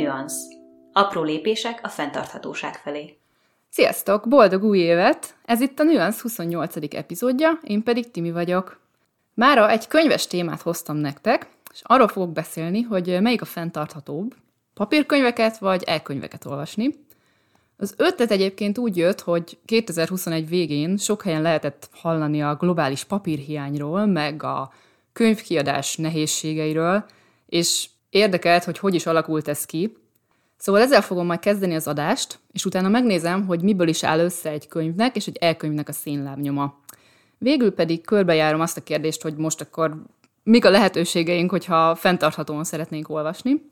Nüansz. Apró lépések a fenntarthatóság felé. Sziasztok! Boldog új évet! Ez itt a Nüansz 28. epizódja, én pedig Timi vagyok. Mára egy könyves témát hoztam nektek, és arról fogok beszélni, hogy melyik a fenntarthatóbb, papírkönyveket vagy elkönyveket olvasni. Az ötlet egyébként úgy jött, hogy 2021 végén sok helyen lehetett hallani a globális papírhiányról, meg a könyvkiadás nehézségeiről, és érdekelt, hogy hogy is alakult ez ki. Szóval ezzel fogom majd kezdeni az adást, és utána megnézem, hogy miből is áll össze egy könyvnek és egy elkönyvnek a színlábnyoma. Végül pedig körbejárom azt a kérdést, hogy most akkor mik a lehetőségeink, hogyha fenntarthatóan szeretnénk olvasni.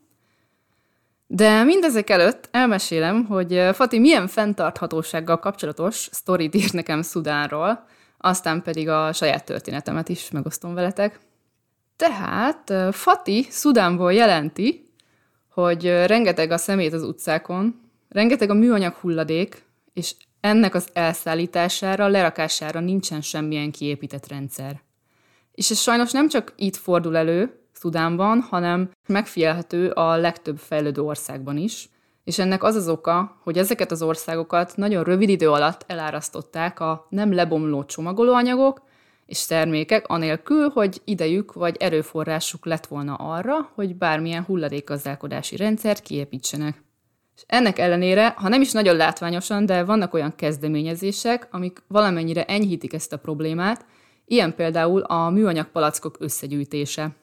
De mindezek előtt elmesélem, hogy Fati milyen fenntarthatósággal kapcsolatos sztorit írt nekem Szudánról, aztán pedig a saját történetemet is megosztom veletek. Tehát Fati Szudánból jelenti, hogy rengeteg a szemét az utcákon, rengeteg a műanyag hulladék, és ennek az elszállítására, lerakására nincsen semmilyen kiépített rendszer. És ez sajnos nem csak itt fordul elő, Szudánban, hanem megfigyelhető a legtöbb fejlődő országban is, és ennek az az oka, hogy ezeket az országokat nagyon rövid idő alatt elárasztották a nem lebomló csomagolóanyagok és termékek, anélkül, hogy idejük vagy erőforrásuk lett volna arra, hogy bármilyen hulladékgazdálkodási rendszert kiépítsenek. És ennek ellenére, ha nem is nagyon látványosan, de vannak olyan kezdeményezések, amik valamennyire enyhítik ezt a problémát, ilyen például a műanyag palackok összegyűjtése.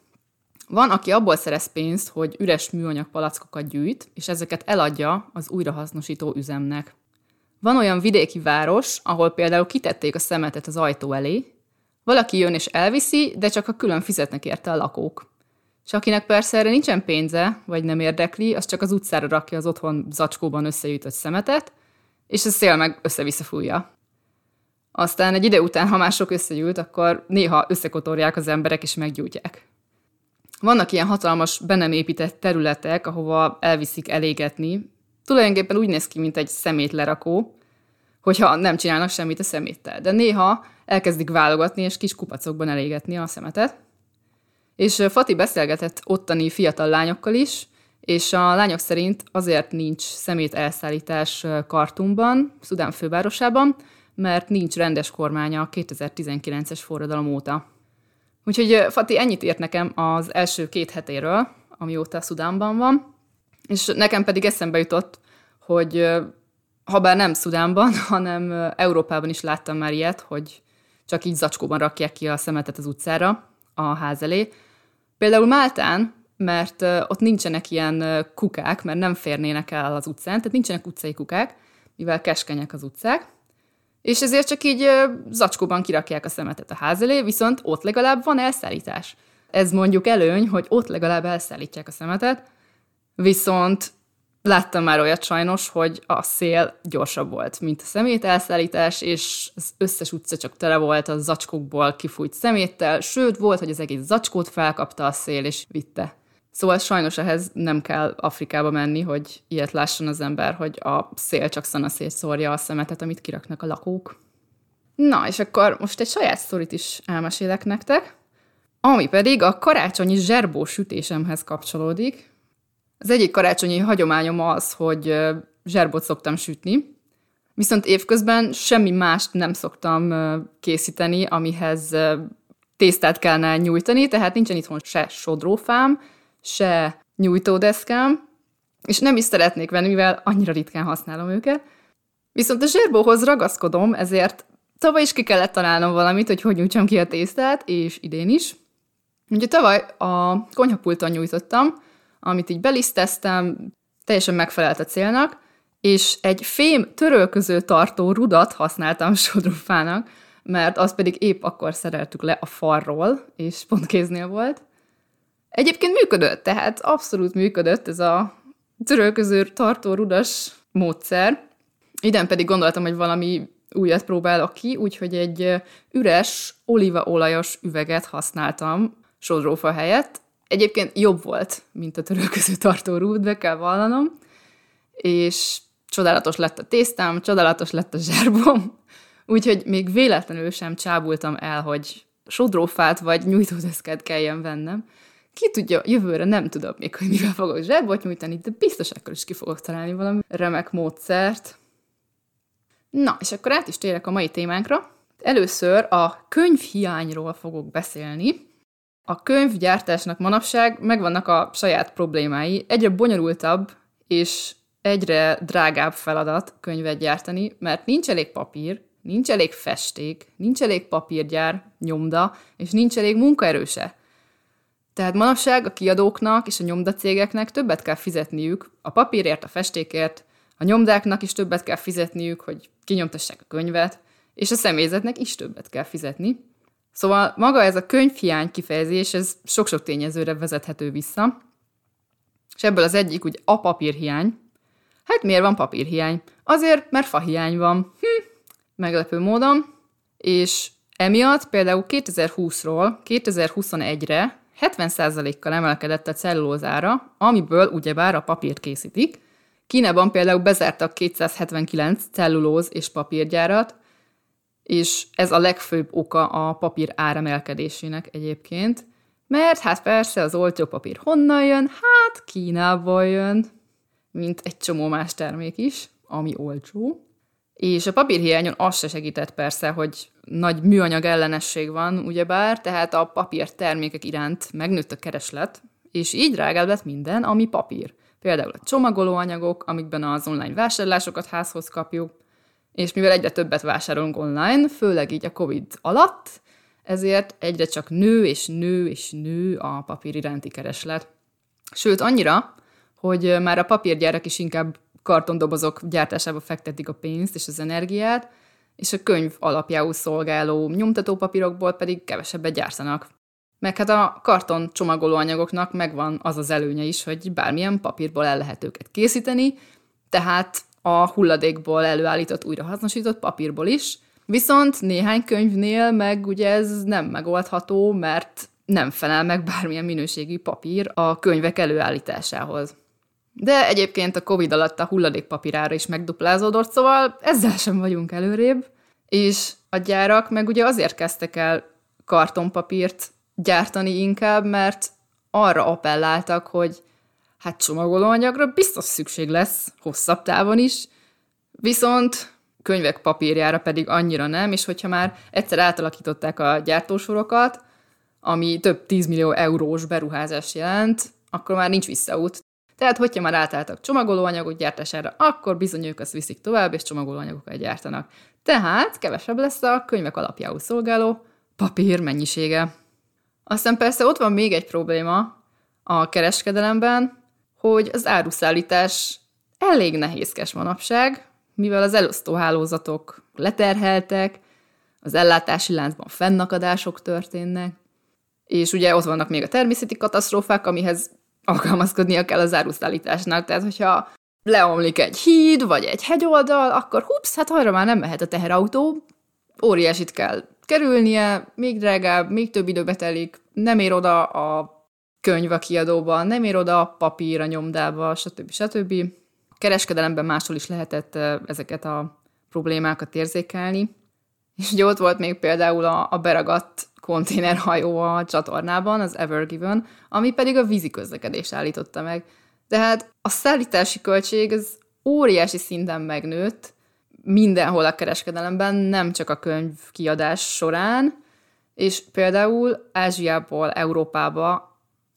Van, aki abból szerez pénzt, hogy üres műanyag palackokat gyűjt, és ezeket eladja az újrahasznosító üzemnek. Van olyan vidéki város, ahol például kitették a szemetet az ajtó elé, valaki jön és elviszi, de csak a külön fizetnek érte a lakók. És akinek persze erre nincsen pénze, vagy nem érdekli, az csak az utcára rakja az otthon zacskóban összegyűjtött szemetet, és a szél meg össze-vissza fújja. Aztán egy ide után, ha már sok összegyűlt, akkor néha összekotorják az emberek és meggyújtják. Vannak ilyen hatalmas, be nem épített területek, ahova elviszik elégetni. Tulajdonképpen úgy néz ki, mint egy szemétlerakó, hogyha nem csinálnak semmit a szeméttel. De néha elkezdik válogatni, és kis kupacokban elégetni a szemetet. És Fati beszélgetett ottani fiatal lányokkal is, és a lányok szerint azért nincs szemét elszállítás Kartumban, Szudán fővárosában, mert nincs rendes kormánya a 2019-es forradalom óta. Úgyhogy Fati ennyit írt nekem az első két hetéről, amióta Szudánban van, és nekem pedig eszembe jutott, hogy ha bár nem Szudánban, hanem Európában is láttam már ilyet, hogy csak így zacskóban rakják ki a szemetet az utcára, a ház elé. Például Máltán, mert ott nincsenek ilyen kukák, mert nem férnének el az utcán, tehát nincsenek utcai kukák, mivel keskenyek az utcák, és ezért csak így zacskóban kirakják a szemetet a ház elé, viszont ott legalább van elszállítás. Ez mondjuk előny, hogy ott legalább elszállítják a szemetet, viszont láttam már olyat sajnos, hogy a szél gyorsabb volt, mint a szemét elszállítás, és az összes utca csak tele volt a zacskókból kifújt szeméttel, sőt volt, hogy az egész zacskót felkapta a szél és vitte. Szóval sajnos ehhez nem kell Afrikába menni, hogy ilyet lásson az ember, hogy a szél csak szanaszét szórja a szemetet, amit kiraknak a lakók. Na, és akkor most egy saját sztorit is elmesélek nektek, ami pedig a karácsonyi zserbó sütésemhez kapcsolódik. Az egyik karácsonyi hagyományom az, hogy zserbót szoktam sütni, viszont évközben semmi mást nem szoktam készíteni, amihez tésztát kellene nyújtani, tehát nincsen itthon se sodrófám, se nyújtódeszkám, és nem is szeretnék venni, mivel annyira ritkán használom őket. Viszont a zserbóhoz ragaszkodom, ezért tavaly is ki kellett találnom valamit, hogy hogy nyújtsam ki a tésztát, és idén is. Ugye tavaly a konyhapulton nyújtottam, amit így beliszteztem, teljesen megfelelt a célnak, és egy fém törölköző tartó rudat használtam sodrófának, mert azt pedig épp akkor szereltük le a farról, és pont kéznél volt. Egyébként működött, tehát abszolút működött ez a törölköző tartó rudas módszer. Iden pedig gondoltam, hogy valami újat próbálok ki, úgyhogy egy üres, olívaolajos üveget használtam sodrófa helyett. Egyébként jobb volt, mint a törölköző tartó rúd, be kell vallanom, és csodálatos lett a tésztám, csodálatos lett a zserbom, úgyhogy még véletlenül sem csábultam el, hogy sodrófát vagy nyújtódeszket kelljen vennem. ki tudja, jövőre nem tudom még, hogy mivel fogok zsebot nyújtani, de biztos akkor is ki fogok találni valami remek módszert. Na, és akkor át is térek a mai témánkra. Először a könyvhiányról fogok beszélni. A könyvgyártásnak manapság megvannak a saját problémái. Egyre bonyolultabb és egyre drágább feladat könyvet gyártani, mert nincs elég papír, nincs elég festék, nincs elég papírgyár, nyomda, és nincs elég munkaerőse. Tehát manapság a kiadóknak és a nyomdacégeknek többet kell fizetniük a papírért, a festékért, a nyomdáknak is többet kell fizetniük, hogy kinyomtassák a könyvet, és a személyzetnek is többet kell fizetni. Szóval maga ez a könyvhiány kifejezés, ez sok-sok tényezőre vezethető vissza, és ebből az egyik ugye a papírhiány. Hát miért van papírhiány? Azért, mert fahiány van. Hm, meglepő módon. És emiatt például 2020-ról 2021-re 70%-kal emelkedett a cellulózára, amiből ugyebár a papírt készítik. Kínában például bezártak 279 cellulóz és papírgyárat, és ez a legfőbb oka a papír áremelkedésének egyébként, mert hát persze az olcsó papír honnan jön? Hát Kínából jön, mint egy csomó más termék is, ami olcsó. És a papírhiányon az se segített persze, hogy nagy műanyag ellenesség van, ugyebár, tehát a papír termékek iránt megnőtt a kereslet, és így drágább lett minden, ami papír. Például a csomagolóanyagok, amikben az online vásárlásokat házhoz kapjuk, és mivel egyre többet vásárolunk online, főleg így a Covid alatt, ezért egyre csak nő és nő és nő a papír iránti kereslet. Sőt, annyira, hogy már a papírgyárak is inkább kartondobozok gyártásába fektetik a pénzt és az energiát, és a könyv alapjául szolgáló nyomtatópapírokból pedig kevesebbet gyártanak. Meg hát a karton csomagolóanyagoknak megvan az az előnye is, hogy bármilyen papírból el lehet őket készíteni, tehát a hulladékból előállított, újrahasznosított papírból is, viszont néhány könyvnél meg ugye ez nem megoldható, mert nem felel meg bármilyen minőségű papír a könyvek előállításához. De egyébként a Covid alatt a hulladékpapírára is megduplázódott, szóval ezzel sem vagyunk előrébb. És a gyárak meg ugye azért kezdtek el kartonpapírt gyártani inkább, mert arra appelláltak, hogy hát csomagolóanyagra biztos szükség lesz hosszabb távon is, viszont könyvek papírjára pedig annyira nem, és hogyha már egyszer átalakították a gyártósorokat, ami több 10 millió eurós beruházás jelent, akkor már nincs visszaút. Tehát, hogyha már átálltak csomagolóanyagot gyártására, akkor bizony ők azt viszik tovább, és csomagolóanyagokat gyártanak. Tehát kevesebb lesz a könyvek alapjául szolgáló papír mennyisége. Aztán persze ott van még egy probléma a kereskedelemben, hogy az áruszállítás elég nehézkes manapság, mivel az elosztóhálózatok leterheltek, az ellátási láncban fennakadások történnek, és ugye ott vannak még a természeti katasztrófák, amihez alkalmazkodnia kell az áruszállításnak. Tehát, hogyha leomlik egy híd, vagy egy hegyoldal, akkor hups, hát arra már nem mehet a teherautó, óriásit kell kerülnie, még drágább, még több időbe telik, nem ér oda a könyv a kiadóban, nem ér oda papír a nyomdába, stb. stb. A kereskedelemben máshol is lehetett ezeket a problémákat érzékelni. És ugye ott volt még például a, a beragadt konténerhajó a csatornában, az Ever Given, ami pedig a vízi közlekedés állította meg. Tehát a szállítási költség az óriási szinten megnőtt mindenhol a kereskedelemben, nem csak a könyv kiadás során, és például Ázsiából Európába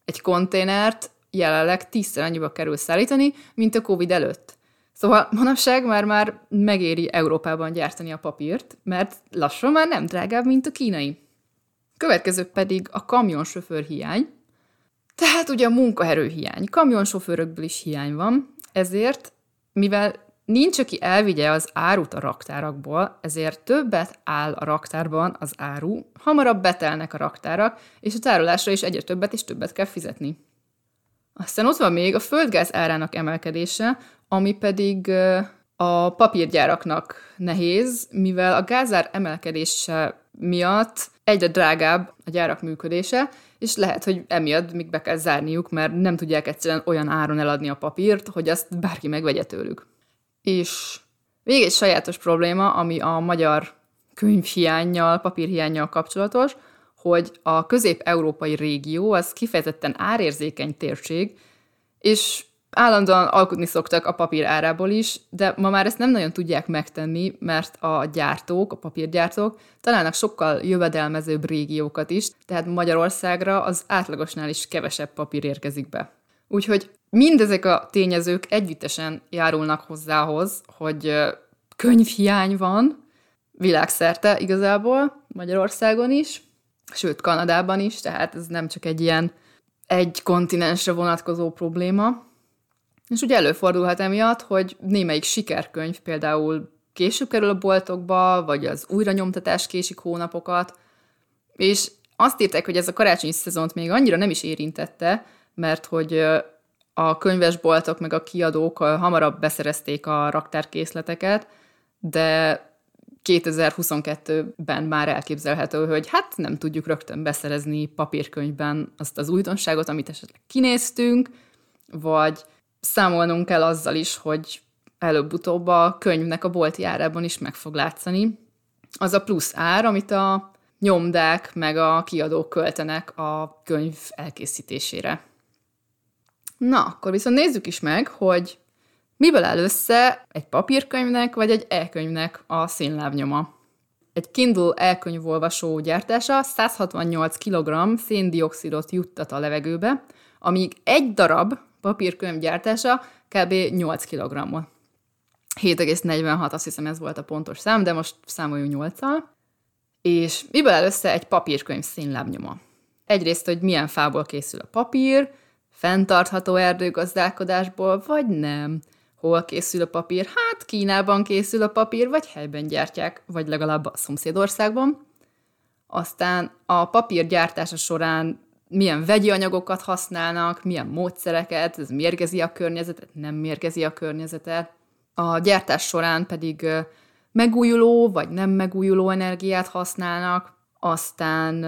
egy konténert jelenleg tízszer annyiba kerül szállítani, mint a Covid előtt. Szóval manapság már már megéri Európában gyártani a papírt, mert lassan már nem drágább, mint a kínai. Következő pedig a kamionsofőr hiány. Tehát ugye a munkaerő hiány. Kamionsofőrökből is hiány van, ezért, mivel nincs, aki elvigye az árut a raktárakból, ezért többet áll a raktárban az áru, hamarabb betelnek a raktárak, és a tárolásra is egyre többet és többet kell fizetni. Aztán ott van még a földgáz árának emelkedése, ami pedig a papírgyáraknak nehéz, mivel a gázár emelkedése miatt egyre drágább a gyárak működése, és lehet, hogy emiatt még be kell zárniuk, mert nem tudják egyszerűen olyan áron eladni a papírt, hogy azt bárki megvegye tőlük. És még egy sajátos probléma, ami a magyar könyvhiányjal, papírhiányjal kapcsolatos, hogy a közép-európai régió az kifejezetten árérzékeny térség, és állandóan alkudni szoktak a papír árából is, de ma már ezt nem nagyon tudják megtenni, mert a gyártók, a papírgyártók találnak sokkal jövedelmezőbb régiókat is, tehát Magyarországra az átlagosnál is kevesebb papír érkezik be. Úgyhogy mindezek a tényezők együttesen járulnak hozzához, hogy könyvhiány van világszerte igazából, Magyarországon is, sőt Kanadában is, tehát ez nem csak egy ilyen egy kontinensre vonatkozó probléma. És ugye előfordulhat emiatt, hogy némelyik sikerkönyv például később kerül a boltokba, vagy az újranyomtatás késik hónapokat, és azt írták, hogy ez a karácsonyi szezont még annyira nem is érintette, mert hogy a könyvesboltok meg a kiadók hamarabb beszerezték a raktárkészleteket, de 2022-ben már elképzelhető, hogy hát nem tudjuk rögtön beszerezni papírkönyvben azt az újdonságot, amit esetleg kinéztünk, vagy számolnunk kell azzal is, hogy előbb-utóbb a könyvnek a bolti árában is meg fog látszani. Az a plusz ár, amit a nyomdák meg a kiadók költenek a könyv elkészítésére. Na, akkor viszont nézzük is meg, hogy miből áll össze egy papírkönyvnek vagy egy e-könyvnek a szénlábnyoma. Egy Kindle e-könyvolvasó gyártása 168 kg széndiokszidot juttat a levegőbe, amíg egy darab papírkönyv gyártása kb. 8 kg. 7,46 azt hiszem ez volt a pontos szám, de most számoljunk 8 -al. És miből áll össze egy papírkönyv színlábnyoma? Egyrészt, hogy milyen fából készül a papír, fenntartható erdőgazdálkodásból, vagy nem. Hol készül a papír? Hát Kínában készül a papír, vagy helyben gyártják, vagy legalább a szomszédországban. Aztán a papír gyártása során milyen vegyi anyagokat használnak, milyen módszereket, ez mérgezi a környezetet, nem mérgezi a környezetet. A gyártás során pedig megújuló vagy nem megújuló energiát használnak, aztán,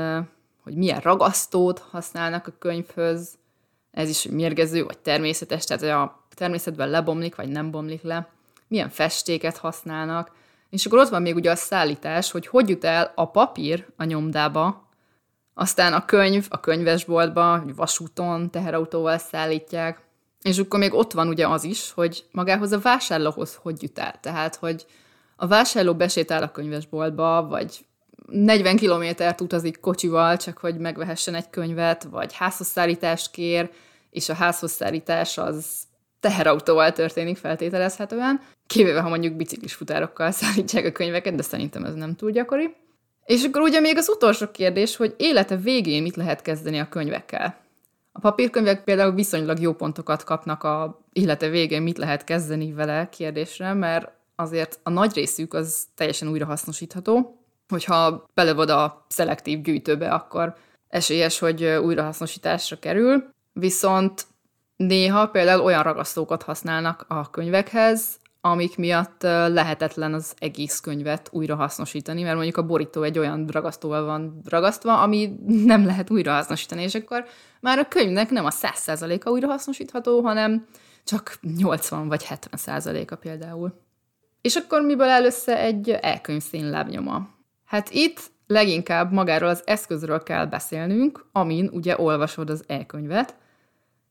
hogy milyen ragasztót használnak a könyvhöz, ez is mérgező vagy természetes, tehát a természetben lebomlik vagy nem bomlik le, milyen festéket használnak, és akkor ott van még ugye a szállítás, hogy hogy jut el a papír a nyomdába, aztán a könyv a könyvesboltba, vasúton, teherautóval szállítják, és akkor még ott van ugye az is, hogy magához a vásárlóhoz hogy jut el. Tehát, hogy a vásárló besétál a könyvesboltba, vagy 40 kilométert utazik kocsival, csak hogy megvehessen egy könyvet, vagy házhozszállítást kér, és a házhozszállítás az teherautóval történik feltételezhetően, kivéve ha mondjuk biciklis futárokkal szállítják a könyveket, de szerintem ez nem túl gyakori. És akkor ugye még az utolsó kérdés, hogy élete végén mit lehet kezdeni a könyvekkel. A papírkönyvek például viszonylag jó pontokat kapnak a élete végén, mit lehet kezdeni vele kérdésre, mert azért a nagy részük az teljesen újrahasznosítható. Hogyha belevad a szelektív gyűjtőbe, akkor esélyes, hogy újrahasznosításra kerül. Viszont néha például olyan ragasztókat használnak a könyvekhez, amik miatt lehetetlen az egész könyvet újra hasznosítani, mert mondjuk a borító egy olyan ragasztóval van ragasztva, ami nem lehet újra hasznosítani, és akkor már a könyvnek nem a 100%-a újra hasznosítható, hanem csak 80 vagy 70%-a például. És akkor miből áll össze egy elkönyv színlábnyoma? Hát itt leginkább magáról az eszközről kell beszélnünk, amin ugye olvasod az e-könyvet,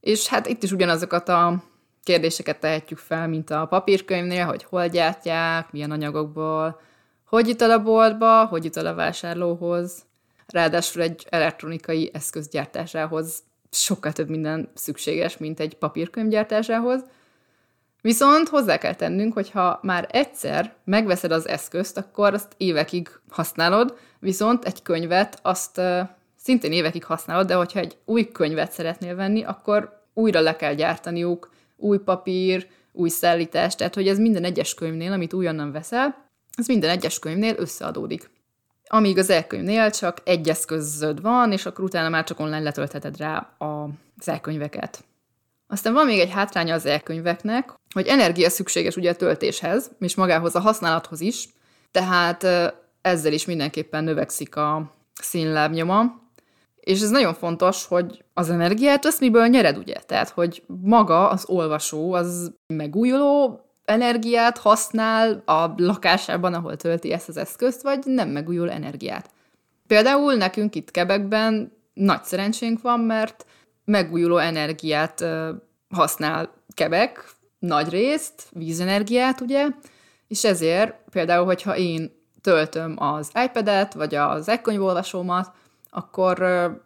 és hát itt is ugyanazokat a kérdéseket tehetjük fel, mint a papírkönyvnél, hogy hol gyártják, milyen anyagokból, hogy jut el a boltba, hogy jut el a vásárlóhoz. Ráadásul egy elektronikai eszköz gyártásához sokkal több minden szükséges, mint egy papírkönyv gyártásához. Viszont hozzá kell tennünk, hogy ha már egyszer megveszed az eszközt, akkor azt évekig használod, viszont egy könyvet azt szintén évekig használod, de hogyha egy új könyvet szeretnél venni, akkor újra le kell gyártaniuk, új papír, új szállítás, tehát hogy ez minden egyes könyvnél, amit újonnan veszel, ez minden egyes könyvnél összeadódik. Amíg az elkönyvnél csak egy eszközöd van, és akkor utána már csak online letöltheted rá az elkönyveket. Aztán van még egy hátránya az elkönyveknek, hogy energia szükséges ugye a töltéshez, és magához a használathoz is, tehát ezzel is mindenképpen növekszik a színlábnyoma, és ez nagyon fontos, hogy az energiát azt miből nyered, ugye? Tehát, hogy maga az olvasó az megújuló energiát használ a lakásában, ahol tölti ezt az eszközt, vagy nem megújuló energiát. Például nekünk itt Kebekben nagy szerencsénk van, mert megújuló energiát használ Kebek, nagy részt, vízenergiát, ugye, és ezért például, hogyha én töltöm az iPad-et, vagy az e-könyvolvasómat, akkor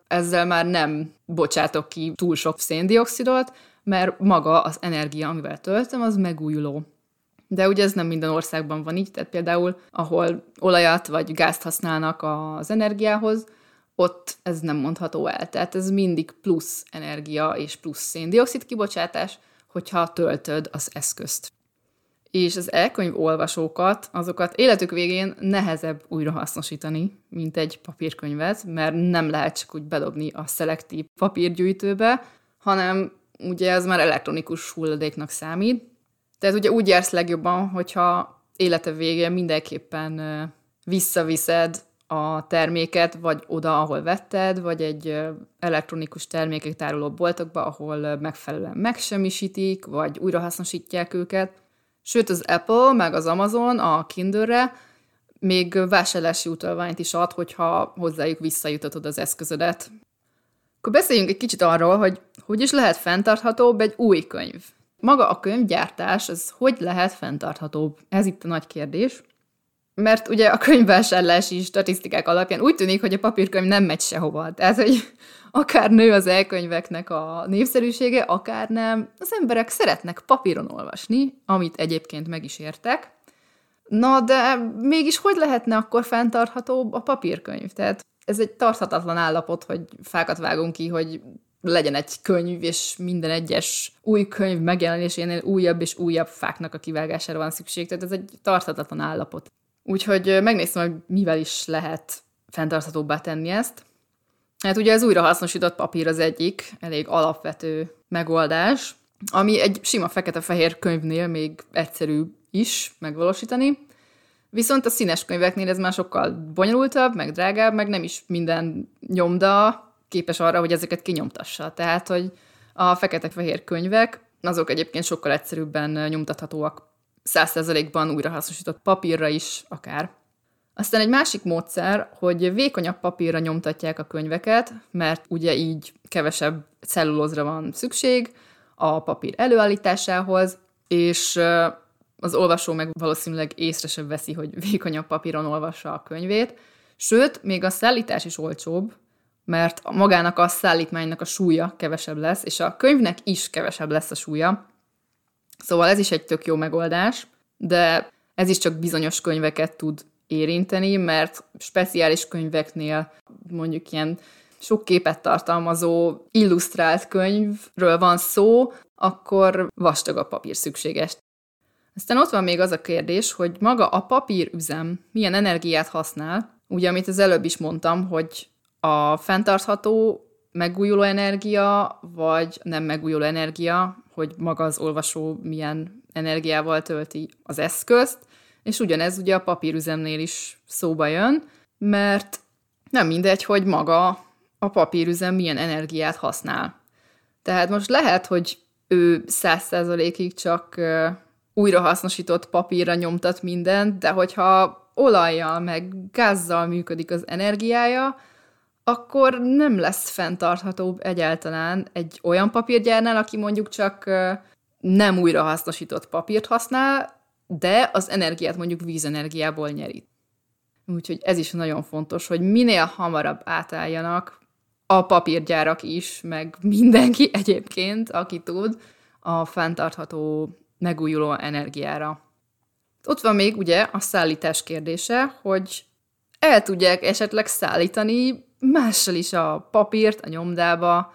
ezzel már nem bocsátok ki túl sok széndiokszidot, mert maga az energia, amivel töltöm, az megújuló. De ugye ez nem minden országban van így, tehát például, ahol olajat vagy gázt használnak az energiához, ott ez nem mondható el. Tehát ez mindig plusz energia és plusz széndiokszid kibocsátás, hogyha töltöd az eszközt. És az elkönyv olvasókat, azokat életük végén nehezebb újrahasznosítani, mint egy papírkönyvet, mert nem lehet csak úgy bedobni a szelektív papírgyűjtőbe, hanem ugye ez már elektronikus hulladéknak számít. Tehát ugye úgy jársz legjobban, hogyha élete végén mindenképpen visszaviszed a terméket, vagy oda, ahol vetted, vagy egy elektronikus termékek tároló boltokba, ahol megfelelően megsemmisítik, vagy újrahasznosítják őket. Sőt, az Apple, meg az Amazon a Kindle-re még vásárlási utalványt is ad, hogyha hozzájuk visszajutatod az eszközödet. Akkor beszéljünk egy kicsit arról, hogy hogy is lehet fenntarthatóbb egy új könyv. Maga a könyvgyártás, az hogy lehet fenntarthatóbb? Ez itt a nagy kérdés. Mert ugye a könyvvásárlási statisztikák alapján úgy tűnik, hogy a papírkönyv nem megy sehova. Tehát, hogy akár nő az elkönyveknek a népszerűsége, akár nem, az emberek szeretnek papíron olvasni, amit egyébként meg is értek. Na, de mégis hogy lehetne akkor fenntarthatóbb a papírkönyv? Tehát ez egy tarthatatlan állapot, hogy fákat vágunk ki, hogy legyen egy könyv, és minden egyes új könyv megjelenésénél újabb és újabb fáknak a kivágására van szükség. Tehát ez egy tarthatatlan állapot. Úgyhogy megnéztem, hogy mivel is lehet fenntarthatóbbá tenni ezt. Hát ugye az újrahasznosított papír az egyik elég alapvető megoldás, ami egy sima fekete-fehér könyvnél még egyszerű is megvalósítani. Viszont a színes könyveknél ez már sokkal bonyolultabb, meg drágább, meg nem is minden nyomda képes arra, hogy ezeket kinyomtassa. Tehát, hogy a fekete-fehér könyvek, azok egyébként sokkal egyszerűbben nyomtathatóak 100%-ban újrahasznosított papírra is akár. Aztán egy másik módszer, hogy vékonyabb papírra nyomtatják a könyveket, mert ugye így kevesebb cellulózra van szükség a papír előállításához, és az olvasó meg valószínűleg észre sem veszi, hogy vékonyabb papíron olvassa a könyvét. Sőt, még a szállítás is olcsóbb, mert magának a szállítmánynak a súlya kevesebb lesz, és a könyvnek is kevesebb lesz a súlya, Szóval ez is egy tök jó megoldás, de ez is csak bizonyos könyveket tud érinteni, mert speciális könyveknél mondjuk ilyen sok képet tartalmazó illusztrált könyvről van szó, akkor vastag a papír szükséges. Aztán ott van még az a kérdés, hogy maga a papírüzem milyen energiát használ. Ugye, amit az előbb is mondtam, hogy a fenntartható megújuló energia, vagy nem megújuló energia, hogy maga az olvasó milyen energiával tölti az eszközt, és ugyanez ugye a papírüzemnél is szóba jön, mert nem mindegy, hogy maga a papírüzem milyen energiát használ. Tehát most lehet, hogy ő száz százalékig csak újrahasznosított papírra nyomtat mindent, de hogyha olajjal meg gázzal működik az energiája, akkor nem lesz fenntarthatóbb egyáltalán egy olyan papírgyárnál, aki mondjuk csak nem újrahasznosított papírt használ, de az energiát mondjuk vízenergiából nyeri. Úgyhogy ez is nagyon fontos, hogy minél hamarabb átálljanak a papírgyárak is, meg mindenki egyébként, aki tud, a fenntartható megújuló energiára. Ott van még ugye a szállítás kérdése, hogy el tudják esetleg szállítani mással is a papírt a nyomdába,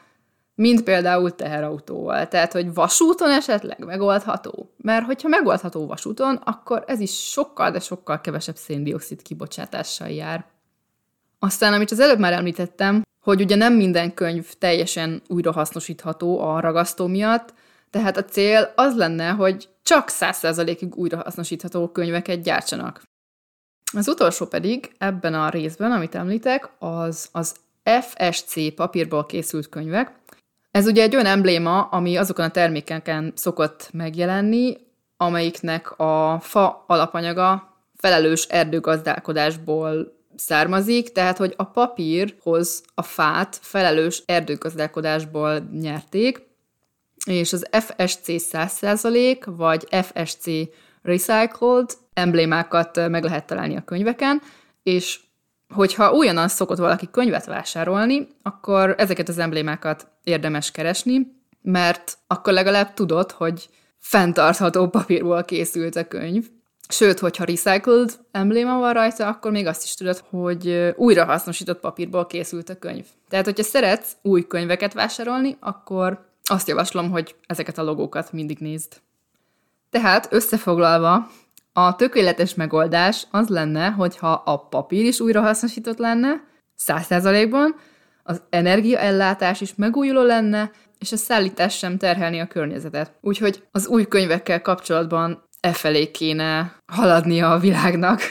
mint például teherautóval. Tehát, hogy vasúton esetleg megoldható. Mert hogyha megoldható vasúton, akkor ez is sokkal, de sokkal kevesebb széndiokszid kibocsátással jár. Aztán, amit az előbb már említettem, hogy ugye nem minden könyv teljesen újrahasznosítható a ragasztó miatt, tehát a cél az lenne, hogy csak 100%-ig újrahasznosítható könyveket gyártsanak. Az utolsó pedig ebben a részben, amit említek, az az FSC papírból készült könyvek. Ez ugye egy olyan embléma, ami azokon a termékeken szokott megjelenni, amelyiknek a fa alapanyaga felelős erdőgazdálkodásból származik, tehát hogy a papírhoz a fát felelős erdőgazdálkodásból nyerték, és az FSC 100% vagy FSC Recycled emblémákat meg lehet találni a könyveken, és hogyha újonnan szokott valaki könyvet vásárolni, akkor ezeket az emblémákat érdemes keresni, mert akkor legalább tudod, hogy fenntartható papírból készült a könyv. Sőt, hogyha recycled embléma van rajta, akkor még azt is tudod, hogy újrahasznosított papírból készült a könyv. Tehát, hogyha szeretsz új könyveket vásárolni, akkor azt javaslom, hogy ezeket a logókat mindig nézd. Tehát összefoglalva, a tökéletes megoldás az lenne, hogyha a papír is újrahasznosított lenne, 100%-ban, az energiaellátás is megújuló lenne, és a szállítás sem terhelni a környezetet. Úgyhogy az új könyvekkel kapcsolatban e felé kéne haladnia a világnak.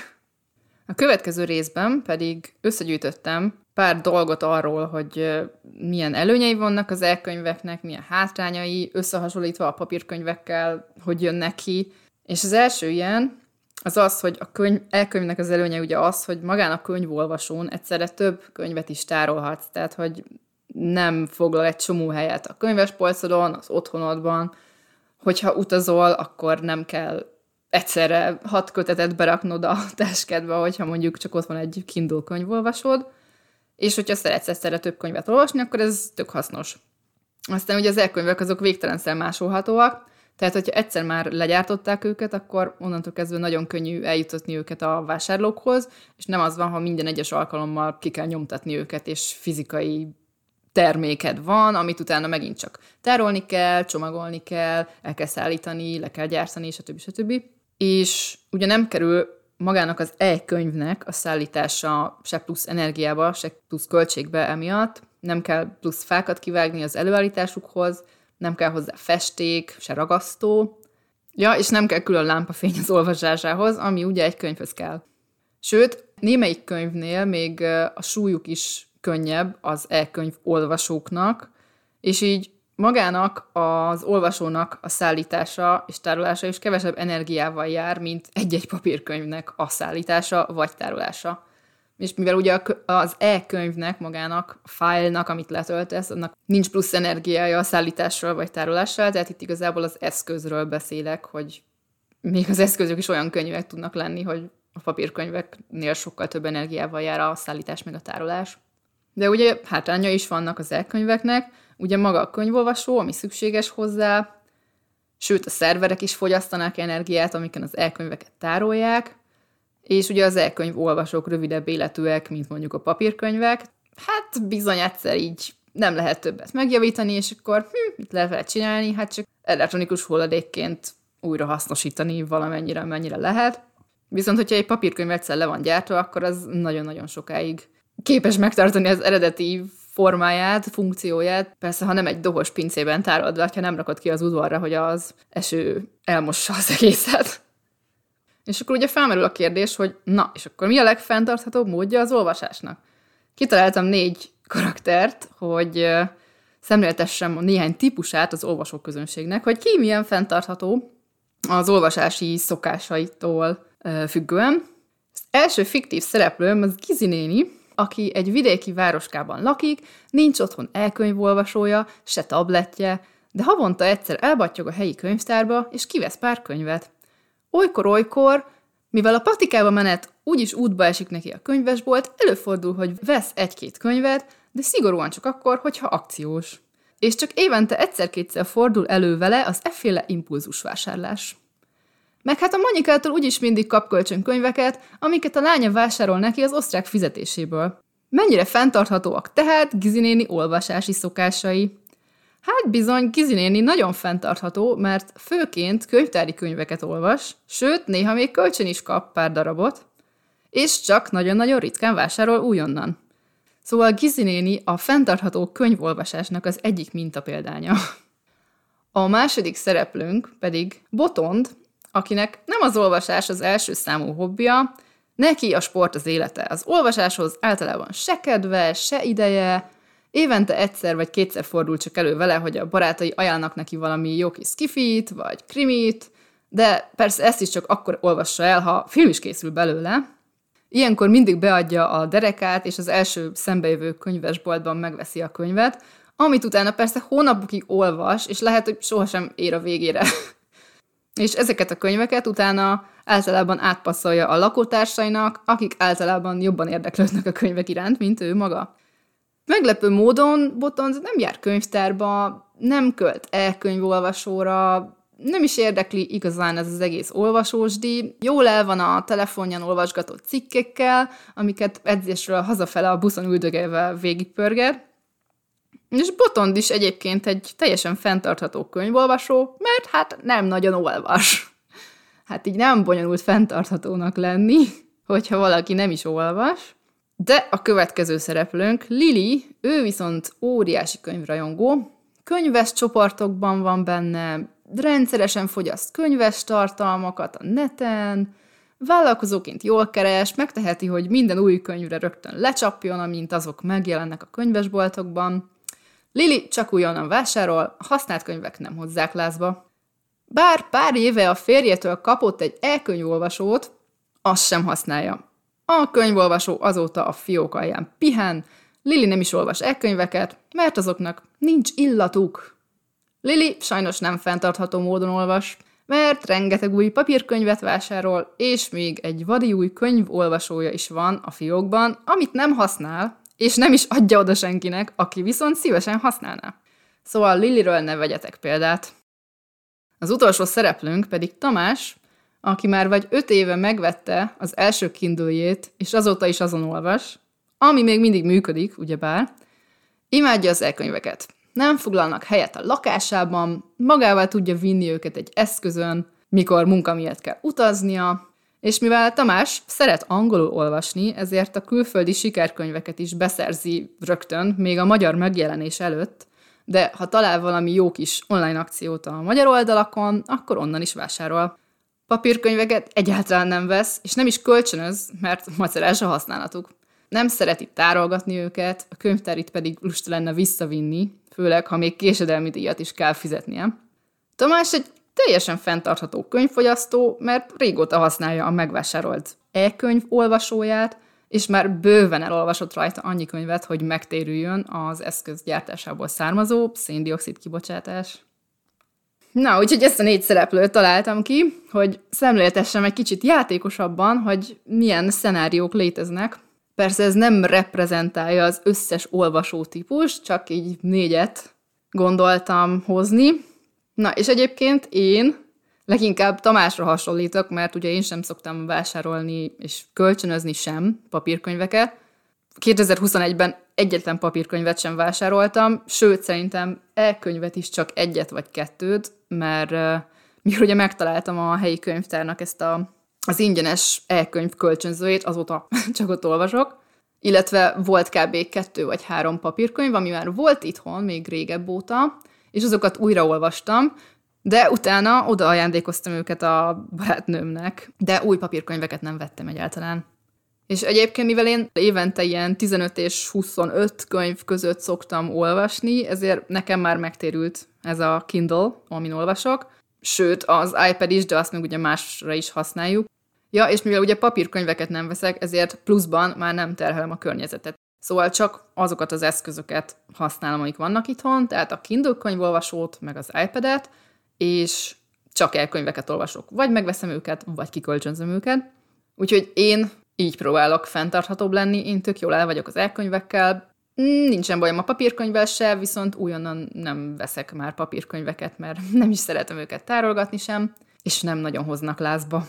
A következő részben pedig összegyűjtöttem pár dolgot arról, hogy milyen előnyei vannak az elkönyveknek, milyen hátrányai, összehasonlítva a papírkönyvekkel, hogy jönnek ki. És az első ilyen, az az, hogy a könyv, elkönyvnek az előnye ugye az, hogy magán a könyvolvasón egyszerre több könyvet is tárolhatsz, tehát hogy nem foglal egy csomó helyet a könyvespolcodon, az otthonodban, hogyha utazol, akkor nem kell egyszerre hat kötetet beraknod a táskedbe, hogyha mondjuk csak ott van egy Kindle könyvolvasod, és hogyha szeretsz egyszerre több könyvet olvasni, akkor ez tök hasznos. Aztán ugye az elkönyvek azok végtelenszer másolhatóak, tehát hogyha egyszer már legyártották őket, akkor onnantól kezdve nagyon könnyű eljutatni őket a vásárlókhoz, és nem az van, ha minden egyes alkalommal ki kell nyomtatni őket, és fizikai terméked van, amit utána megint csak tárolni kell, csomagolni kell, el kell szállítani, le kell gyártani, stb. stb. És ugye nem kerül magának az e-könyvnek a szállítása se plusz energiába, se plusz költségbe emiatt, nem kell plusz fákat kivágni az előállításukhoz, nem kell hozzá festék, se ragasztó, ja, és nem kell külön lámpafény az olvasásához, ami ugye egy könyvhöz kell. Sőt, némelyik könyvnél még a súlyuk is könnyebb az e-könyv olvasóknak, és így magának az olvasónak a szállítása és tárolása is kevesebb energiával jár, mint egy-egy papírkönyvnek a szállítása vagy tárolása. És mivel ugye az e-könyvnek magának, fájlnak, amit letöltesz, annak nincs plusz energiája a szállítással vagy tárolással, tehát itt igazából az eszközről beszélek, hogy még az eszközök is olyan könyvek tudnak lenni, hogy a papírkönyveknél sokkal több energiával jár a szállítás meg a tárolás. De ugye hátránya is vannak az elkönyveknek, ugye maga a könyvolvasó, ami szükséges hozzá, sőt a szerverek is fogyasztanak energiát, amiken az elkönyveket tárolják, és ugye az elkönyv olvasók rövidebb életűek, mint mondjuk a papírkönyvek. Hát bizony egyszer így nem lehet többet megjavítani, és akkor hm, mit lehet csinálni? Hát csak elektronikus hulladékként újra hasznosítani valamennyire, mennyire lehet. Viszont, hogyha egy papírkönyv egyszer le van gyártva, akkor az nagyon-nagyon sokáig képes megtartani az eredeti formáját, funkcióját, persze, ha nem egy dohos pincében tárolod le, ha nem rakod ki az udvarra, hogy az eső elmossa az egészet. És akkor ugye felmerül a kérdés, hogy na, és akkor mi a legfenntarthatóbb módja az olvasásnak? Kitaláltam négy karaktert, hogy szemléltessem néhány típusát az olvasóközönségnek, hogy ki milyen fenntartható az olvasási szokásaitól függően. Az első fiktív szereplőm az Gizi néni, aki egy vidéki városkában lakik, nincs otthon elkönyvolvasója, se tabletje, de havonta egyszer elbattyog a helyi könyvtárba, és kivesz pár könyvet. Olykor-olykor, mivel a patikába menet úgyis útba esik neki a könyvesbolt, előfordul, hogy vesz egy-két könyvet, de szigorúan csak akkor, hogyha akciós. És csak évente egyszer-kétszer fordul elő vele az efféle impulzusvásárlás. Meg hát a Monikától úgyis mindig kap kölcsönkönyveket, amiket a lánya vásárol neki az osztrák fizetéséből. Mennyire fenntarthatóak tehát Gizinéni olvasási szokásai? Hát bizony, Gizinéni nagyon fenntartható, mert főként könyvtári könyveket olvas, sőt, néha még kölcsön is kap pár darabot, és csak nagyon-nagyon ritkán vásárol újonnan. Szóval Gizinéni a fenntartható könyvolvasásnak az egyik mintapéldánya. A második szereplőnk pedig Botond, akinek nem az olvasás az első számú hobbija, neki a sport az élete. Az olvasáshoz általában se kedve, se ideje, évente egyszer vagy kétszer fordul csak elő vele, hogy a barátai ajánlnak neki valami jó kis skifit, vagy krimit, de persze ezt is csak akkor olvassa el, ha film is készül belőle. Ilyenkor mindig beadja a derekát, és az első szembejövő könyvesboltban megveszi a könyvet, amit utána persze hónapokig olvas, és lehet, hogy sohasem ér a végére. és ezeket a könyveket utána általában átpasszolja a lakótársainak, akik általában jobban érdeklődnek a könyvek iránt, mint ő maga. Meglepő módon Botond nem jár könyvtárba, nem költ e-könyvolvasóra, nem is érdekli igazán ez az egész olvasósdi. Jól el van a telefonján olvasgatott cikkekkel, amiket edzésről hazafele a buszon üldögélve végigpörget. És Botond is egyébként egy teljesen fenntartható könyvolvasó, mert hát nem nagyon olvas. Hát így nem bonyolult fenntarthatónak lenni, hogyha valaki nem is olvas. De a következő szereplőnk, Lili, ő viszont óriási könyvrajongó, könyves csoportokban van benne, rendszeresen fogyaszt könyves tartalmakat a neten, vállalkozóként jól keres, megteheti, hogy minden új könyvre rögtön lecsapjon, amint azok megjelennek a könyvesboltokban. Lili csak újonnan vásárol, használt könyvek nem hozzák lázba. Bár pár éve a férjétől kapott egy e-könyvolvasót, azt sem használja. A könyvolvasó azóta a fiók alján pihen, Lili nem is olvas e-könyveket, mert azoknak nincs illatuk. Lili sajnos nem fenntartható módon olvas, mert rengeteg új papírkönyvet vásárol, és még egy vadi új könyvolvasója is van a fiókban, amit nem használ, és nem is adja oda senkinek, aki viszont szívesen használná. Szóval Liliről ne vegyetek példát. Az utolsó szereplőnk pedig Tamás, aki már vagy öt éve megvette az első kindle és azóta is azon olvas, ami még mindig működik, ugyebár, imádja az elkönyveket. Nem foglalnak helyet a lakásában, magával tudja vinni őket egy eszközön, mikor munka miatt kell utaznia, és mivel Tamás szeret angolul olvasni, ezért a külföldi sikerkönyveket is beszerzi rögtön, még a magyar megjelenés előtt, de ha talál valami jó kis online akciót a magyar oldalakon, akkor onnan is vásárol. Papírkönyveket egyáltalán nem vesz, és nem is kölcsönöz, mert macerás a használatuk. Nem szereti tárolgatni őket, a könyvtárit pedig lusta lenne visszavinni, főleg ha még késedelmi díjat is kell fizetnie. Tamás egy teljesen fenntartható könyvfogyasztó, mert régóta használja a megvásárolt e-könyv olvasóját, és már bőven elolvasott rajta annyi könyvet, hogy megtérüljön az eszköz gyártásából származó széndiokszid kibocsátás. Na, úgyhogy ezt a négy szereplőt találtam ki, hogy szemléltessem egy kicsit játékosabban, hogy milyen szenáriók léteznek. Persze ez nem reprezentálja az összes olvasó típus, csak így négyet gondoltam hozni. Na, és egyébként én leginkább Tamásra hasonlítok, mert ugye én sem szoktam vásárolni és kölcsönözni sem papírkönyveket. 2021-ben egyetlen papírkönyvet sem vásároltam, sőt, szerintem e-könyvet is csak egyet vagy kettőt, mert mikor ugye megtaláltam a helyi könyvtárnak ezt a, az ingyenes e-könyv kölcsönzőjét, azóta csak ott olvasok, illetve volt kb. kettő vagy három papírkönyv, ami már volt itthon még régebb óta, és azokat újraolvastam, de utána oda ajándékoztam őket a barátnőmnek, de új papírkönyveket nem vettem egyáltalán. És egyébként, mivel én évente ilyen 15 és 25 könyv között szoktam olvasni, ezért nekem már megtérült ez a Kindle, amin olvasok. Sőt, az iPad is, de azt meg ugye másra is használjuk. Ja, és mivel ugye papírkönyveket nem veszek, ezért pluszban már nem terhelem a környezetet. Szóval csak azokat az eszközöket használom, amik vannak itthon, tehát a Kindle könyvolvasót, meg az iPad-et, és csak elkönyveket olvasok. Vagy megveszem őket, vagy kikölcsönzöm őket. Úgyhogy én így próbálok fenntarthatóbb lenni, én tök jól el vagyok az elkönyvekkel, nincsen bajom a papírkönyvvel se, viszont újonnan nem veszek már papírkönyveket, mert nem is szeretem őket tárolgatni sem, és nem nagyon hoznak lázba.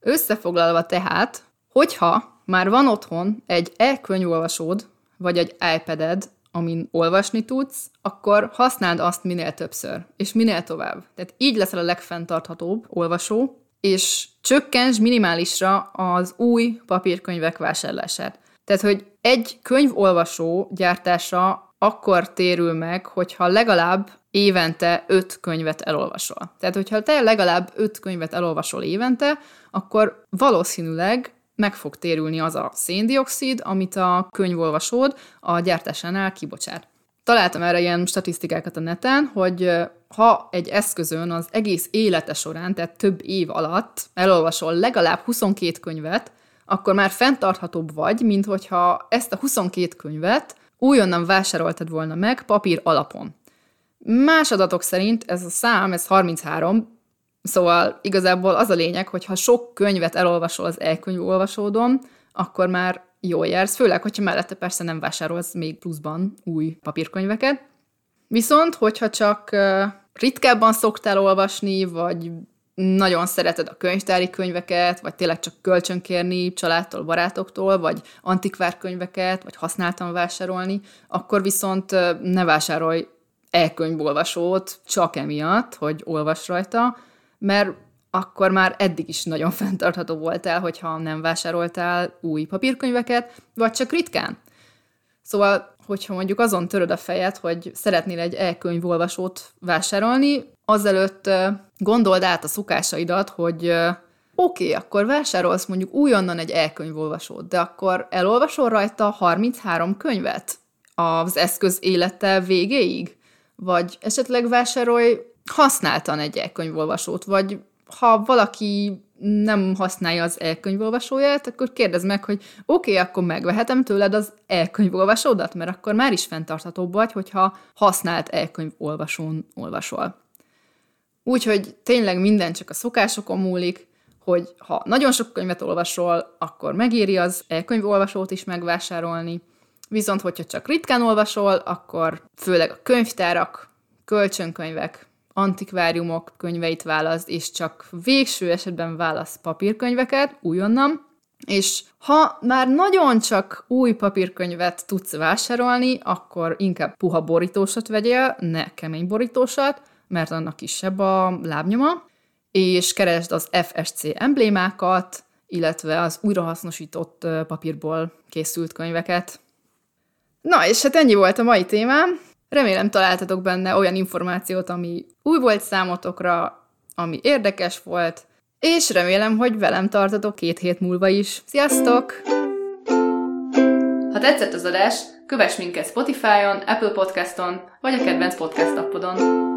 Összefoglalva tehát, hogyha már van otthon egy e-könyvolvasód, vagy egy iPad-ed, amin olvasni tudsz, akkor használd azt minél többször, és minél tovább. Tehát így leszel a legfenntarthatóbb olvasó, és csökkents minimálisra az új papírkönyvek vásárlását. Tehát, hogy egy könyvolvasó gyártása akkor térül meg, hogyha legalább évente öt könyvet elolvasol. Tehát, hogyha te legalább öt könyvet elolvasol évente, akkor valószínűleg meg fog térülni az a széndiokszid, amit a könyvolvasód a gyártásánál kibocsát. Találtam erre ilyen statisztikákat a neten, hogy ha egy eszközön az egész élete során, tehát több év alatt elolvasol legalább 22 könyvet, akkor már fenntarthatóbb vagy, mint hogyha ezt a 22 könyvet újonnan vásároltad volna meg papír alapon. Más adatok szerint ez a szám, ez 33, szóval igazából az a lényeg, hogy ha sok könyvet elolvasol az elkönyvolvasódon, akkor már jól jársz, főleg, hogyha mellette persze nem vásárolsz még pluszban új papírkönyveket. Viszont, hogyha csak ritkábban szoktál olvasni, vagy nagyon szereted a könyvtári könyveket, vagy tényleg csak kölcsönkérni családtól, barátoktól, vagy antikvár könyveket, vagy használtan vásárolni, akkor viszont ne vásárolj e-könyvolvasót csak emiatt, hogy olvas rajta, mert akkor már eddig is nagyon fenntartható voltál, hogyha nem vásároltál új papírkönyveket, vagy csak ritkán. Szóval, hogyha mondjuk azon töröd a fejed, hogy szeretnél egy e-könyvolvasót vásárolni, azelőtt gondold át a szokásaidat, hogy oké, okay, akkor vásárolsz mondjuk újonnan egy e-könyvolvasót, de akkor elolvasol rajta 33 könyvet az eszköz élete végéig? Vagy esetleg vásárolj használtan egy e-könyvolvasót, vagy ha valaki nem használja az e-könyvolvasóját, akkor kérdezd meg, hogy oké, okay, akkor megvehetem tőled az e-könyvolvasódat, mert akkor már is fenntarthatóbb vagy, hogyha használt e-könyvolvasón olvasol. Úgyhogy tényleg minden csak a szokásokon múlik, hogy ha nagyon sok könyvet olvasol, akkor megéri az e-könyvolvasót is megvásárolni, viszont hogyha csak ritkán olvasol, akkor főleg a könyvtárak, kölcsönkönyvek, antikváriumok könyveit választ, és csak végső esetben válasz papírkönyveket, újonnan, és ha már nagyon csak új papírkönyvet tudsz vásárolni, akkor inkább puha borítósat vegyél, ne kemény borítósat, mert annak kisebb a lábnyoma, és keresd az FSC emblémákat, illetve az újrahasznosított papírból készült könyveket. Na, és hát ennyi volt a mai témám. Remélem találtatok benne olyan információt, ami új volt számotokra, ami érdekes volt, és remélem, hogy velem tartatok két hét múlva is. Sziasztok! Ha tetszett az adás, kövess minket Spotify-on, Apple Podcast-on, vagy a kedvenc podcast appodon.